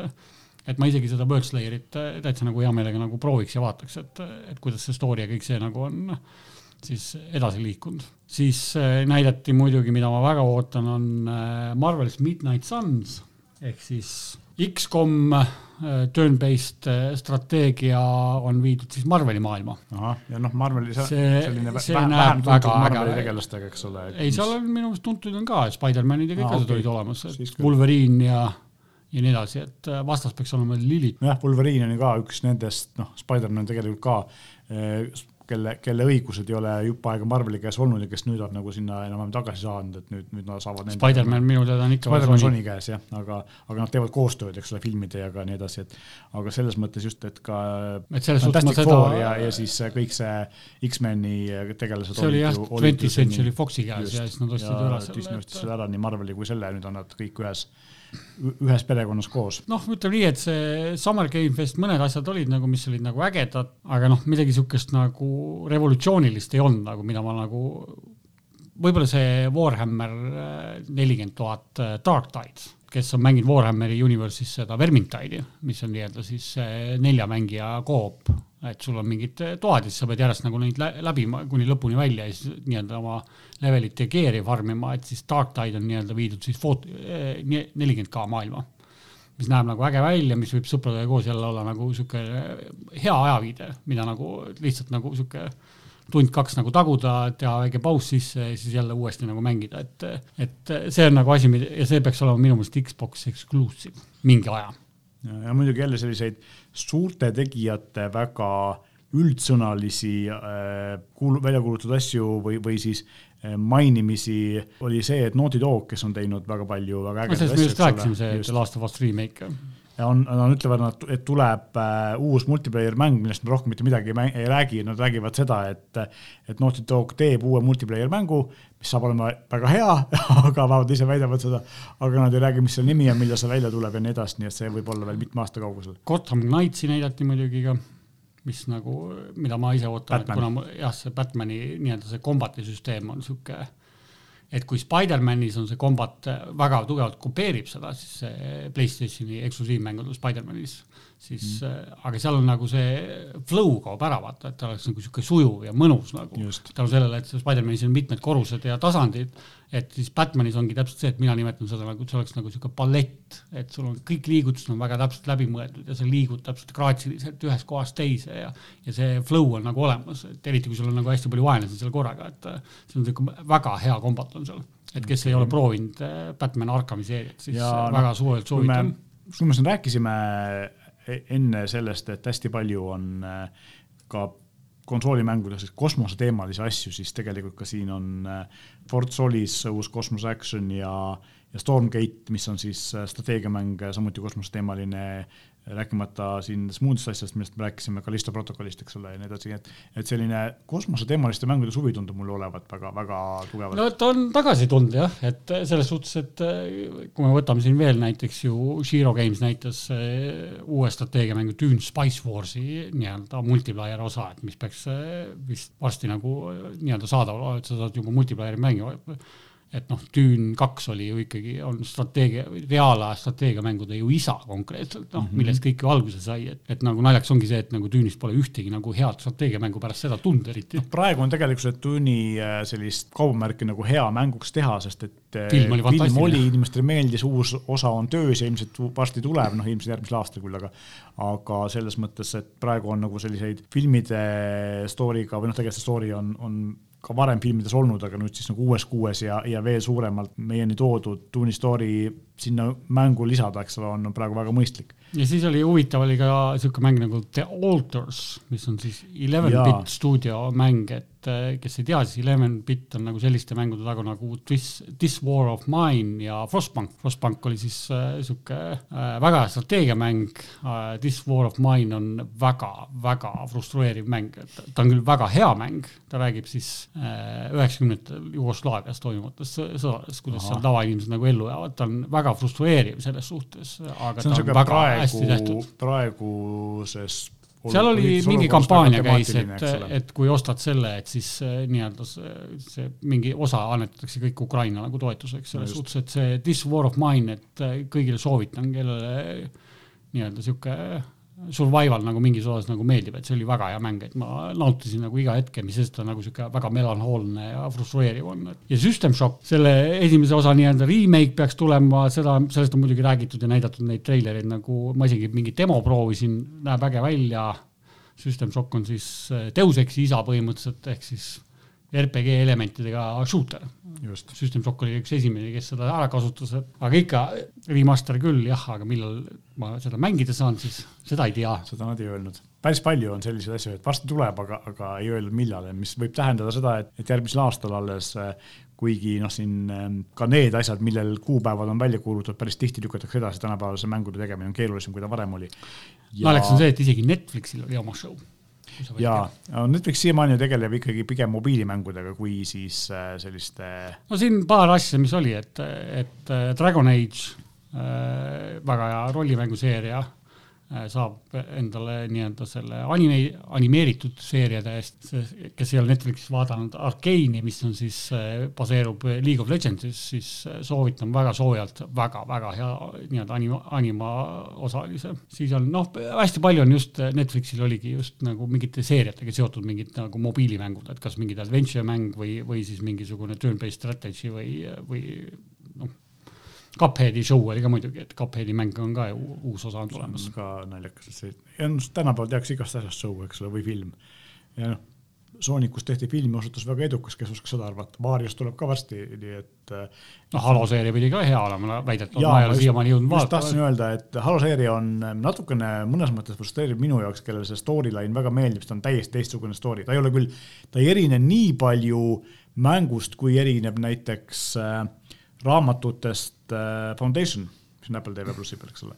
et ma isegi seda World Slayerit eh, täitsa nagu hea meelega nagu prooviks ja vaataks, et, et kuidas see story ja kõik see nagu on siis edasi liikunud. siis äh, näidati muidugi, mida ma väga ootan, on äh, Marvel's Midnight Suns ehk siis X-kom äh, turn-based strateegia on viidud siis Marveli maailma. ahah, ja noh, Marveli see, selline see vähem, vähem tuntud Marveli tegelastega, eks ole. ei, seal on minu meelest tuntud on ka, Spider-manid ja kõik asjad olid olemas, et. Wolverine ja, ja nii edasi, et vastas peaks olema Lilith. nojah, Wolverine on ju ka üks nendest, noh, Spider-man tegelikult ka, kelle, kelle õigused ei ole jupp aega Marveli käes olnud ja kes nüüd on nagu sinna enam-vähem tagasi saanud, et nüüd, nüüd nad saavad. Spider-man minu teada on ikka Spider-man Sony. Käes jah, aga, aga nad teevad koostööd, eks ole, filmide ja ka nii edasi, et aga selles mõttes just, et ka et selles suhtes ma seda, ja, ja siis kõik see X-meni tegelased see oli jah, seni- Century Foxi käes just. ja siis nad ostsid ja üle Disney selle, ostis selle ära nii Marveli kui selle, nüüd on nad kõik ühes, ühes perekonnas koos. noh, ütleme nii, et see Summer Game Fest, mõned asjad olid nagu, mis olid nagu ägedad, aga noh, midagi niisugust nagu revolutsioonilist ei olnud nagu, mida ma nagu, võib-olla see Warhammer äh, nelikümmend tuhat äh, Dark Tide, kes on mänginud Warhammeri Universe'is seda Vermintide'i, mis on nii-öelda siis äh, nelja mängija koop, et sul on mingid toad ja siis sa pead järjest nagu neid lä- läbima kuni lõpuni välja ja siis nii-öelda oma levelit ja gear'i farmima, et siis Dark Tide on nii-öelda viidud siis foot-, nelikümmend K maailma mis näeb nagu äge välja, mis võib sõpradega koos jälle olla nagu sihuke hea ajaviide, mida nagu lihtsalt nagu sihuke tund-kaks nagu taguda, teha väike paus sisse ja siis jälle uuesti nagu mängida, et, et see on nagu asi, mida ja see peaks olema minu meelest Xbox exclusive mingi aja. Ja, muidugi jälle selliseid suurte tegijate väga üldsõnalisi äh, kuul-, välja kuulutatud asju või, või siis äh, mainimisi oli see, et Naughty Dog, kes on teinud väga palju väga ägedaid sellest me just rääkisime, see. The Last of Us remake. on, nad ütlevad, et tuleb äh, uus multiplayer mäng, millest me rohkem mitte midagi ei, mäng, ei räägi, nad räägivad seda, et et Naughty Dog teeb uue multiplayer mängu, mis saab olema väga hea, aga vähemalt ise väidavad seda, aga nad ei räägi, mis selle nimi on, millal see välja tuleb ja nii edasi, nii et see võib olla veel mitme aasta kaugusel. Gotham Knightsi näidati muidugi ka, mis nagu, mida ma ise ootan, kuna mul- jah, see Batman'i nii-öelda see kombati süsteem on sihuke, et kui Spider-manis on see kombat väga tugevalt kopeerib seda, siis see Playstationi eksklusiivmängud Spider-manis, siis mm., aga seal on nagu see flow kaob ära, vaata, et ta oleks nagu sihuke sujuv ja mõnus nagu tänu sellele, et Spider-manis on mitmed korrused ja tasandid, et siis Batmanis ongi täpselt see, et mina nimetan seda nagu, et see oleks nagu sihuke ballett, et sul on kõik liigutused on väga täpselt läbimõeldud ja sa liigud täpselt graatsiliselt ühest kohast teise ja ja see flow on nagu olemas, et eriti kui sul on nagu hästi palju vaenlasi seal korraga, et äh, see on sihuke väga hea kombat on seal. et kes ei ole proovinud äh, Batman Arkami seeriat, siis Ja väga kui me soovitan., kui me siin rääkisime enne sellest, et hästi palju on äh, ka konsoolimängudes kosmoseteemalisi asju, siis tegelikult ka siin on äh, Fort Solis uus Cosmos Action ja, ja Stormgate, mis on siis äh, strateegiamäng, samuti kosmoseteemaline, rääkimata siin muudest asjadest, millest me rääkisime, Callisto protokollist, eks ole, ja nii edasi, et et selline kosmoseteemaliste mängude suvi tundub mulle olevat väga-väga tugevalt no ta on tagasi tulnud jah, et selles suhtes, et kui me võtame siin veel näiteks ju Shiro Games näitas äh, uue strateegiamängu Dune Spice Warsi nii-öelda multiplayer osa, et mis peaks äh, vist varsti nagu äh, nii-öelda saadaval olema, et sa saad juba multiplayer'i mängima. Et noh, Dune kaks oli ju ikkagi, on strateegia, reaalaja strateegiamängude ju isa konkreetselt, noh mm -hmm., millest kõik ju alguse sai, et, et nagu naljakas ongi see, et nagu Dune'ist pole ühtegi nagu head strateegiamängu pärast seda tulnud eriti. praegu on tegelikkuses Duni äh, sellist kaubamärki nagu hea mänguks teha, sest et äh, Film oli film oli, inimestele meeldis, uus osa on töös ja ilmselt varsti tuleb, noh ilmselt järgmisel aastal küll, aga aga selles mõttes, et praegu on nagu selliseid filmide story'ga või noh, tegelikult see story on, on ka varem filmides olnud, aga nüüd siis nagu uues kuues ja, ja veel suuremalt meieni toodud Duni story sinna mängu lisada, eks ole, on praegu väga mõistlik. ja siis oli huvitav oli ka sihuke mäng nagu The Alters, mis on siis Eleven Jaa. Bit stuudio mäng, et äh, kes ei tea, siis Eleven Bit on nagu selliste mängude taga nagu This, This War of Mine ja Frostpunk. Frostpunk oli siis äh, sihuke äh, väga hea strateegiamäng äh,. This War of Mine on väga-väga frustreeriv mäng, et ta on küll väga hea mäng, ta räägib siis äh, üheksakümnendatel Jugoslaavias toimuvatest sõ- sõdadest, kuidas Ahah. seal tavainimesed nagu ellu jäävad, ta on väga frustreeriv selles suhtes, aga see on ta on väga hästi praegu tehtud., praeguses seal oli mingi kampaania väga käis, et et kui ostad selle, et siis äh, nii-öelda see, see mingi osa annetatakse kõik Ukraina nagu toetuseks, selles suhtes, et see This War of Mine, et äh, kõigile soovitan, kellele nii-öelda sihuke survival nagu mingis osas nagu meeldib, et see oli väga hea mäng, et ma nautisin nagu iga hetke, mis sest ta nagu sihuke väga melanhoolne ja frustreeriv on. ja System Shock, selle esimese osa nii-öelda remake peaks tulema, seda, sellest on muidugi räägitud ja näidatud neid treilereid nagu, ma isegi mingi demo proovisin, näeb äge välja. System Shock on siis Deus Exi isa põhimõtteliselt, ehk siis RPG elementidega shooter. System Shock oli üks esimene, kes seda ära kasutas, aga ikka remaster küll jah, aga millal ma seda mängida saan, siis seda ei tea. seda nad ei öelnud. päris palju on selliseid asju, et varsti tuleb, aga, aga ei öelnud millal, mis võib tähendada seda, et, et järgmisel aastal alles kuigi noh, siin ähm, ka need asjad, millel kuupäevad on välja kuulutatud, päris tihti lükatakse edasi, tänapäeval see mängude tegemine on keerulisem, kui ta varem oli ja.... naljakas on see, et isegi Netflixil oli oma show. Ja, Netflix siiamaani tegeleb ikkagi pigem mobiilimängudega kui siis äh, selliste. no siin paar asja, mis oli, et, et äh, Dragon Age äh,, väga hea rollimänguseeria saab endale nii-öelda selle anime, animeeritud seeriade eest, kes ei ole Netflixis vaadanud Arkeeni, mis on siis, äh, baseerub League of Legendsis, siis äh, soovitan väga soojalt väga,, väga-väga hea nii-öelda anima, anima osalise. siis on noh, hästi palju on just Netflixil oligi just nagu mingite seeriatega seotud mingid nagu mobiilimängud, et kas mingid adventure mäng või, või siis mingisugune turn-based strategy või, või Cupheadi show oli ka muidugi, et Cupheadi mäng on ka ju uus osa on tulemas. ka naljakas, et see, ja noh, tänapäeval tehakse igast asjast show, eks ole, või film. ja noh, Soonikust tehti film, osutus väga edukas, kes oskas seda arvata, Varios tuleb ka varsti, nii et. Noh, Halo seeria pidi ka hea olema, väidetavalt, ma ei ole siiamaani jõudnud vaadata. tahtsin öelda, et Halo seeria on äh, natukene mõnes mõttes frustreeriv minu jaoks, kellele see storyline väga meeldib, sest ta on täiesti teistsugune story, ta ei ole küll, ta ei erine nii palju mängust, kui erineb näiteks äh, raamatutest äh, Foundation, mis on Apple TV plussi peal, eks ole,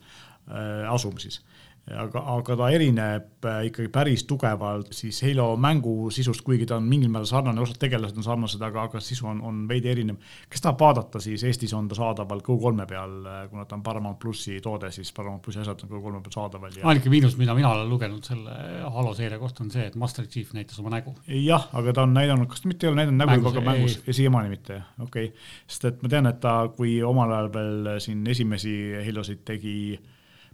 äh, asum siis aga, aga ta erineb äh, ikkagi päris tugevalt siis Halo mängu sisust, kuigi ta on mingil määral sarnane, osad tegelased on sarnased, aga, aga sisu on, on veidi erinev. kes tahab vaadata, siis Eestis on ta saadaval Go3 peal, äh, kuna ta on Paramount plussi toode, siis Paramount plussi asjad on Go3 peal saadaval ja.... ainuke miinus, mida mina olen lugenud selle Halo seeria kohta, on see, et Master Chief näitas oma nägu. jah, aga ta on näidanud, kas ta mitte ei ole näidanud nägu juba ka mängus siiamaani mitte, okei okay.. sest et ma tean, et ta, kui omal ajal veel siin esimesi Halosid tegi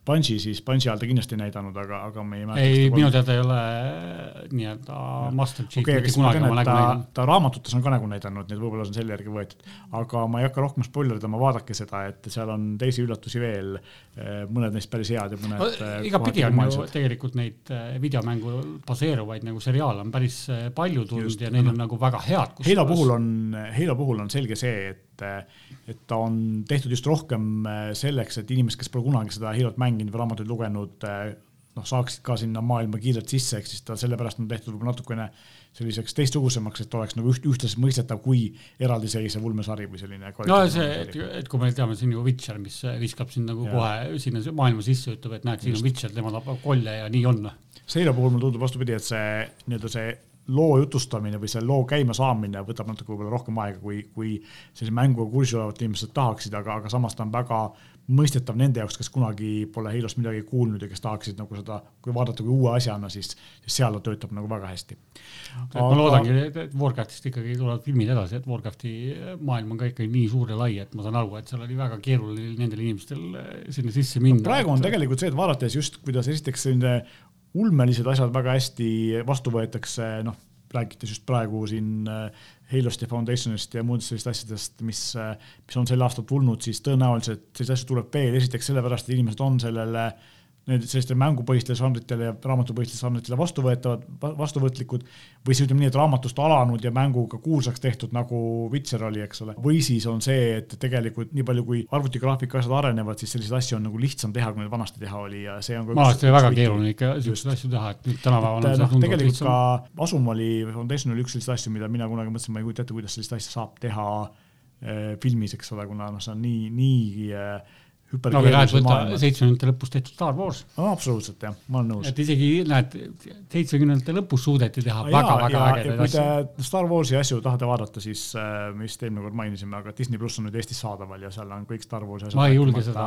Bungi, siis Bungi ajal ta kindlasti ei näidanud, aga, aga me ei mäleta. ei, minu teada ei ole äh, nii-öelda Master Chief okay, mitte kunagi oma nägu näidanud. ta raamatutes on ka nägu näidanud, nii et võib-olla see on selle järgi võetud. aga ma ei hakka rohkem spoilerdama, vaadake seda, et seal on teisi üllatusi veel. Äh, mõned neist päris head ja mõned. Äh, igatpidi on ju tegelikult neid videomängu baseeruvaid nagu seriaale on päris palju tulnud Just, ja neil on nagu väga head. Halo puhul on, Halo puhul on selge see, et et ta on tehtud just rohkem selleks, et inimesed, kes pole kunagi seda Halot mänginud või raamatuid lugenud, noh, saaksid ka sinna maailma kiirelt sisse, ehk siis ta sellepärast on tehtud võib-olla natukene selliseks teistsugusemaks, et oleks nagu üht, ühtlaselt mõistetav kui eraldiseisev ulmesari või selline. no see, et, et kui me teame siin ju Witcher, mis viskab sind nagu ja. kohe sinna maailma sisse, ütleb, et näed, siin on Witcher, tema tapab kolle ja nii on. Seilo puhul mulle tundub vastupidi, et see nii-öelda see loo jutustamine või selle loo käimasaamine võtab natuke võib-olla rohkem aega, kui, kui sellise mänguga kursis olevad inimesed tahaksid, aga, aga samas ta on väga mõistetav nende jaoks, kes kunagi pole Halost midagi kuulnud ja kes tahaksid nagu seda, kui vaadata kui uue asjana, siis, siis seal ta töötab nagu väga hästi. Aga... ma loodangi, et Warcraftist ikkagi tulevad filmid edasi, et Warcrafti maailm on ka ikkagi nii suur ja lai, et ma saan aru, et seal oli väga keeruline nendel inimestel sinna sisse minna. praegu on et... tegelikult see, et vaadates just, kuidas esiteks selline ulmelised asjad väga hästi vastu võetakse, noh, räägites just praegu siin äh, Halost ja Foundationist ja muudest sellistest asjadest, mis, äh, mis on sel aastal tulnud, siis tõenäoliselt selliseid asju tuleb veel, esiteks sellepärast, et inimesed on sellele äh, need sellistele mängupõhistele žanritele ja raamatupõhistele žanritele vastuvõetavad, vastuvõtlikud. või siis ütleme nii, et raamatust alanud ja mänguga kuulsaks tehtud, nagu Witcher oli, eks ole. või siis on see, et tegelikult nii palju, kui arvutigraafika asjad arenevad, siis selliseid asju on nagu lihtsam teha, kui neid vanasti teha oli ja see on ka. vanasti oli väga keeruline ikka siukseid asju teha, et nüüd tänapäeval on see no, tegelikult lihtsam. ka Asum oli, Foundation oli üks selliseid asju, mida mina kunagi mõtlesin, ma ei kujuta ette, kuidas sellist asja saab teha äh, filmis, eks ole, kuna noh, see on nii, nii äh, no aga näed, võta seitsmekümnendate lõpus tehtud Star Wars. no absoluutselt jah, ma olen nõus. et isegi näed, seitsmekümnendate lõpus suudeti teha väga-väga ägedaid asju. kui te Star Warsi asju tahate vaadata, siis äh, me vist eelmine kord mainisime, aga Disney pluss on nüüd Eestis saadaval ja seal on kõik Star Warsi asjad. ma ei julge seda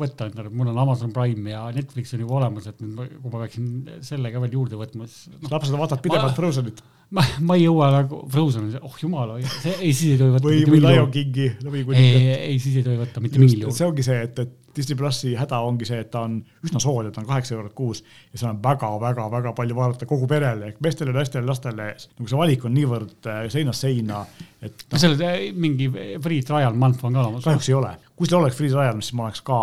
võtta endale, mul on Amazon Prime ja Netflix on juba olemas, et nüüd kui ma peaksin selle ka veel juurde võtma, siis no.. lapsed vaatavad pidevalt Frozenit ma, ma ei jõua nagu, Frozen on see, oh jumal, ei siis ei tohi võtta. või, või Lion Kingi, ei, ei siis ei tohi võtta mitte mingil juhul. see ongi see, et, et Disney plussi häda ongi see, et ta on üsna soodne, ta on kaheksa eurot kuus ja seal on väga-väga-väga palju vaadata kogu perele ehk meestele, naistele, lastele. nagu see valik on niivõrd äh, seinast seina, et no.. kas seal mingi free trial month on ka olemas? kahjuks ei ole, kui seal oleks free trial, siis ma oleks ka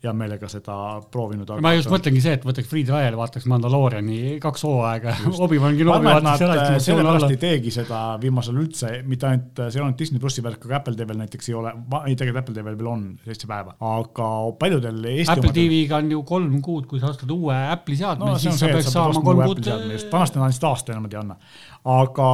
hea meelega seda proovinud. ma just mõtlengi see, et võtaks Free Trial, vaataks Mandalooriani kaks hooaega, Obi-Wan Kenobi ära. sellepärast ei teegi seda viimasel üldse, mitte ainult, see ei ainult Disney plussi värk, aga Apple TV-l näiteks ei ole, ei tegelikult Apple TV-l veel on seitse päeva, aga paljudel Eesti Apple TV-ga on ju kolm kuud, kui sa ostad uue Apple'i seadme no,, siis sa peaks saama kolm kuud. vanasti nad andsid aasta enam ei anna aga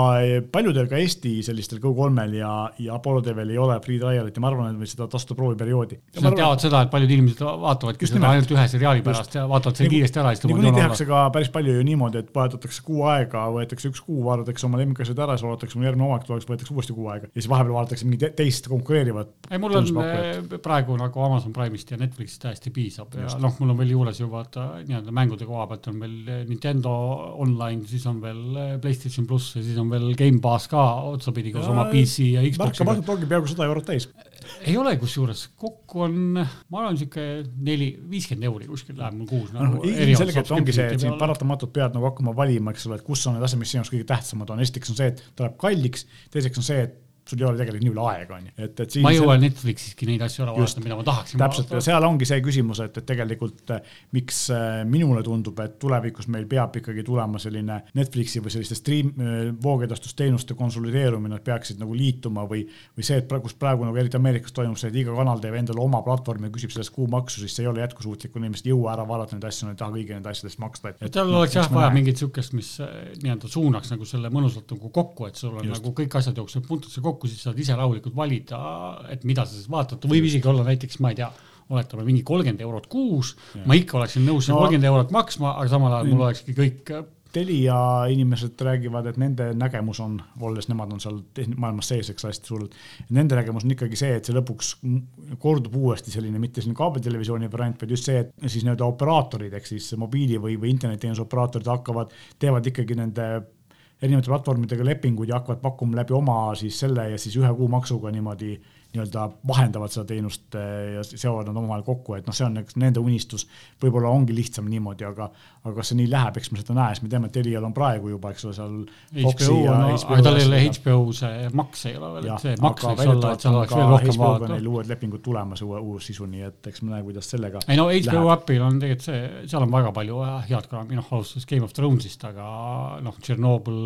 paljudel ka Eesti sellistel Go3-l ja, ja Apollo TV-l ei ole free trial'it ja ma arvan, et või seda tasuta prooviperioodi. Nad teavad seda, et paljud inimesed vaatavadki seda ainult ühe seriaali pärast ja vaatavad selle kiiresti ära. niikuinii tehakse ka päris palju ju niimoodi, et vaadatakse kuu aega, võetakse üks kuu, vaadatakse oma lemmikasjad ära, siis vaadatakse järgmine hooaeg tuleks, võetakse uuesti kuu aega ja siis vahepeal vaadatakse mingi teist konkureerivat. ei, mul on eh, praegu nagu Amazon Prime'ist ja Netflixist täiesti piisab ja noh, mul on veel juures ju vaata nii-öelda mängude koha pealt on veel Nintendo Online, siis on veel eh, PlayStation pluss ja siis on veel Gamepass ka otsapidi koos oma PC ja Xboxiga. märkamatult ongi peaaegu sada eurot täis. ei ole kusjuures, kokku on, ma arvan, sihuke neli, viiskümmend euri kuskil läheb mul kuus nagu no,. ilmselgelt ongi see, et siin paratamatult pead nagu hakkama valima, eks ole, et kus on need asjad, mis sinu jaoks kõige tähtsamad on. esiteks on see, et ta läheb kalliks, teiseks on see, et sul ei ole tegelikult nii palju aega, on ju, et, et. ma ei jõua Netflixiski neid asju ära vaadata, mida ma tahaksin. täpselt ja seal ongi see küsimus, et, et tegelikult äh, miks äh, minule tundub, et tulevikus meil peab ikkagi tulema selline Netflixi või selliste stream, äh, voogedastusteenuste konsolideerumine, et peaksid nagu liituma või, või see, et praegu, kus praegu nagu eriti Ameerikas toimub see, et iga kanal teeb endale oma platvormi ja küsib sellest kuumaksu, siis see ei ole jätkusuutlik, kui inimesed ei jõua ära vaadata neid asju, nad ei taha kõigi nende asjade eest maksta. seal oleks jah vaja mingit sihukest, mis nii-öelda suunaks nagu selle mõnusalt nagu kokku, et sul on Just. nagu kõik asjad jooksevad puntrasse kokku kokku, siis saad ise rahulikult valida, et mida sa siis vaatad, võib isegi olla näiteks, ma ei tea, oletame mingi kolmkümmend eurot kuus, ma ikka oleksin nõus no, kolmkümmend eurot maksma, aga samal ajal mul olekski kõik Telia inimesed räägivad, et nende nägemus on, olles nemad on seal maailmas sees, eks hästi suurelt. Nende nägemus on ikkagi see, et see lõpuks kordub uuesti selline, mitte selline kaabeltelevisiooni variant, vaid just see, et siis nii-öelda operaatorid ehk siis mobiili või, või internetiteenuse operaatorid hakkavad, teevad ikkagi nende erinevate platvormidega lepinguid ja hakkavad pakkuma läbi oma siis selle ja siis ühe kuu maksuga niimoodi nii-öelda vahendavad seda teenust eh, ja seovad nad omavahel kokku, et noh, see on nende unistus. võib-olla ongi lihtsam niimoodi, aga, aga kas see nii läheb, eks me seda näe, sest me teame, et Telial on praegu juba, eks ole, seal. On, aga tal ei ole HBO see maks ei ole veel, et see maks võiks olla, et seal oleks veel rohkem vaadata. Neil uued lepingud tulemas, uue, uus sisu, nii et eks me näe, kuidas sellega. ei no HBO äpil on tegelikult see, seal on väga palju head kraami, noh, alustas Game of Thrones'ist, aga noh, Tšernobõl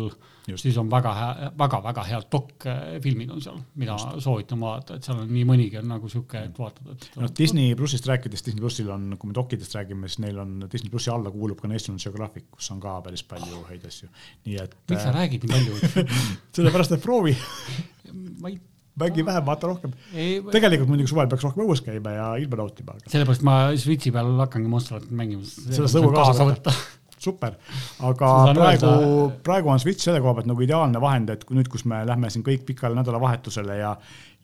siis on väga hea, väga-väga head dokk-filmid on seal, mida Just. soovitan vaadata, et seal on nii mõnigi on nagu sihuke, et vaatad, et. noh, Disney plussist rääkides, Disney plussil on, kui me dokkidest räägime, siis neil on Disney plussi alla kuulub ka National Geographic, kus on ka päris palju häid asju, nii et. miks sa äh, räägid nii palju sellepärast, et proovi ma ei mängi vähem, vaata rohkem. tegelikult muidugi suvel peaks rohkem õues käima ja ilma nautima. sellepärast ma Switchi peal hakkangi Monster Hunterit mängima. sellest õue kaasa võtta super, aga praegu, praegu on Switch selle koha pealt nagu ideaalne vahend, et kui nüüd, kus me lähme siin kõik pikale nädalavahetusele ja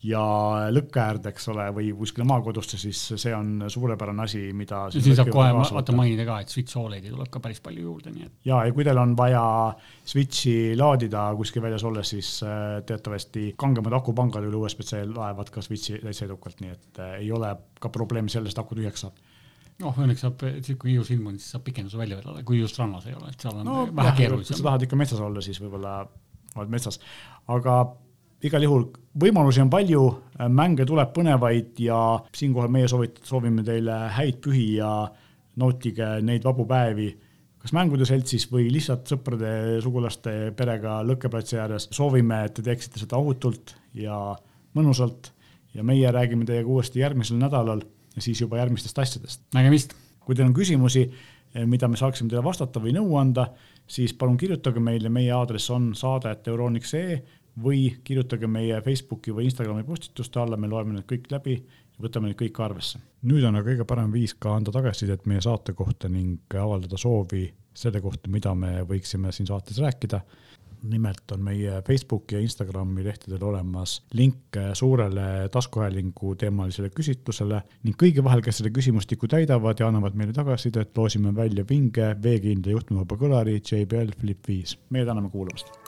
ja lõkke äärde, eks ole, või kuskile maakodusse, siis see on suurepärane asi, mida. siin saab kohe vaata mainida ka, et Switch Oledi tuleb ka päris palju juurde, nii et. ja, ja kui teil on vaja Switchi laadida kuskil väljas olles, siis äh, teatavasti kangemad akupangad üle USB-C laevad ka Switchi täitsa edukalt, nii et äh, ei ole ka probleemi selles, et aku tühjaks saab noh, õnneks saab, kui hiius ilmunud, siis saab pikenduse välja vedada, kui just rannas ei ole, et seal on no, vähe keerulisem. kui sa tahad ikka metsas olla, siis võib-olla oled metsas, aga igal juhul võimalusi on palju, mänge tuleb põnevaid ja siinkohal meie soovit-, soovime teile häid pühi ja nautige neid vabu päevi kas mängude seltsis või lihtsalt sõprade, sugulaste, perega lõkkeplatsi ääres. soovime, et te teeksite seda ohutult ja mõnusalt ja meie räägime teiega uuesti järgmisel nädalal ja siis juba järgmistest asjadest. nägemist! kui teil on küsimusi, eh, mida me saaksime teile vastata või nõu anda, siis palun kirjutage meile, meie aadress on saade.euroniks.ee või kirjutage meie Facebooki või Instagrami postituste alla, me loeme need kõik läbi ja võtame neid kõiki arvesse. nüüd on aga kõige parem viis ka anda tagasisidet meie saate kohta ning avaldada soovi selle kohta, mida me võiksime siin saates rääkida nimelt on meie Facebooki ja Instagrami lehtedel olemas link suurele taskuhäälingu teemalisele küsitlusele ning kõigi vahel, kes selle küsimustiku täidavad ja annavad meile tagasisidet, loosime välja vinge veekindla juhtmevaba kõlari JBL Flip viis. meie täname kuulamast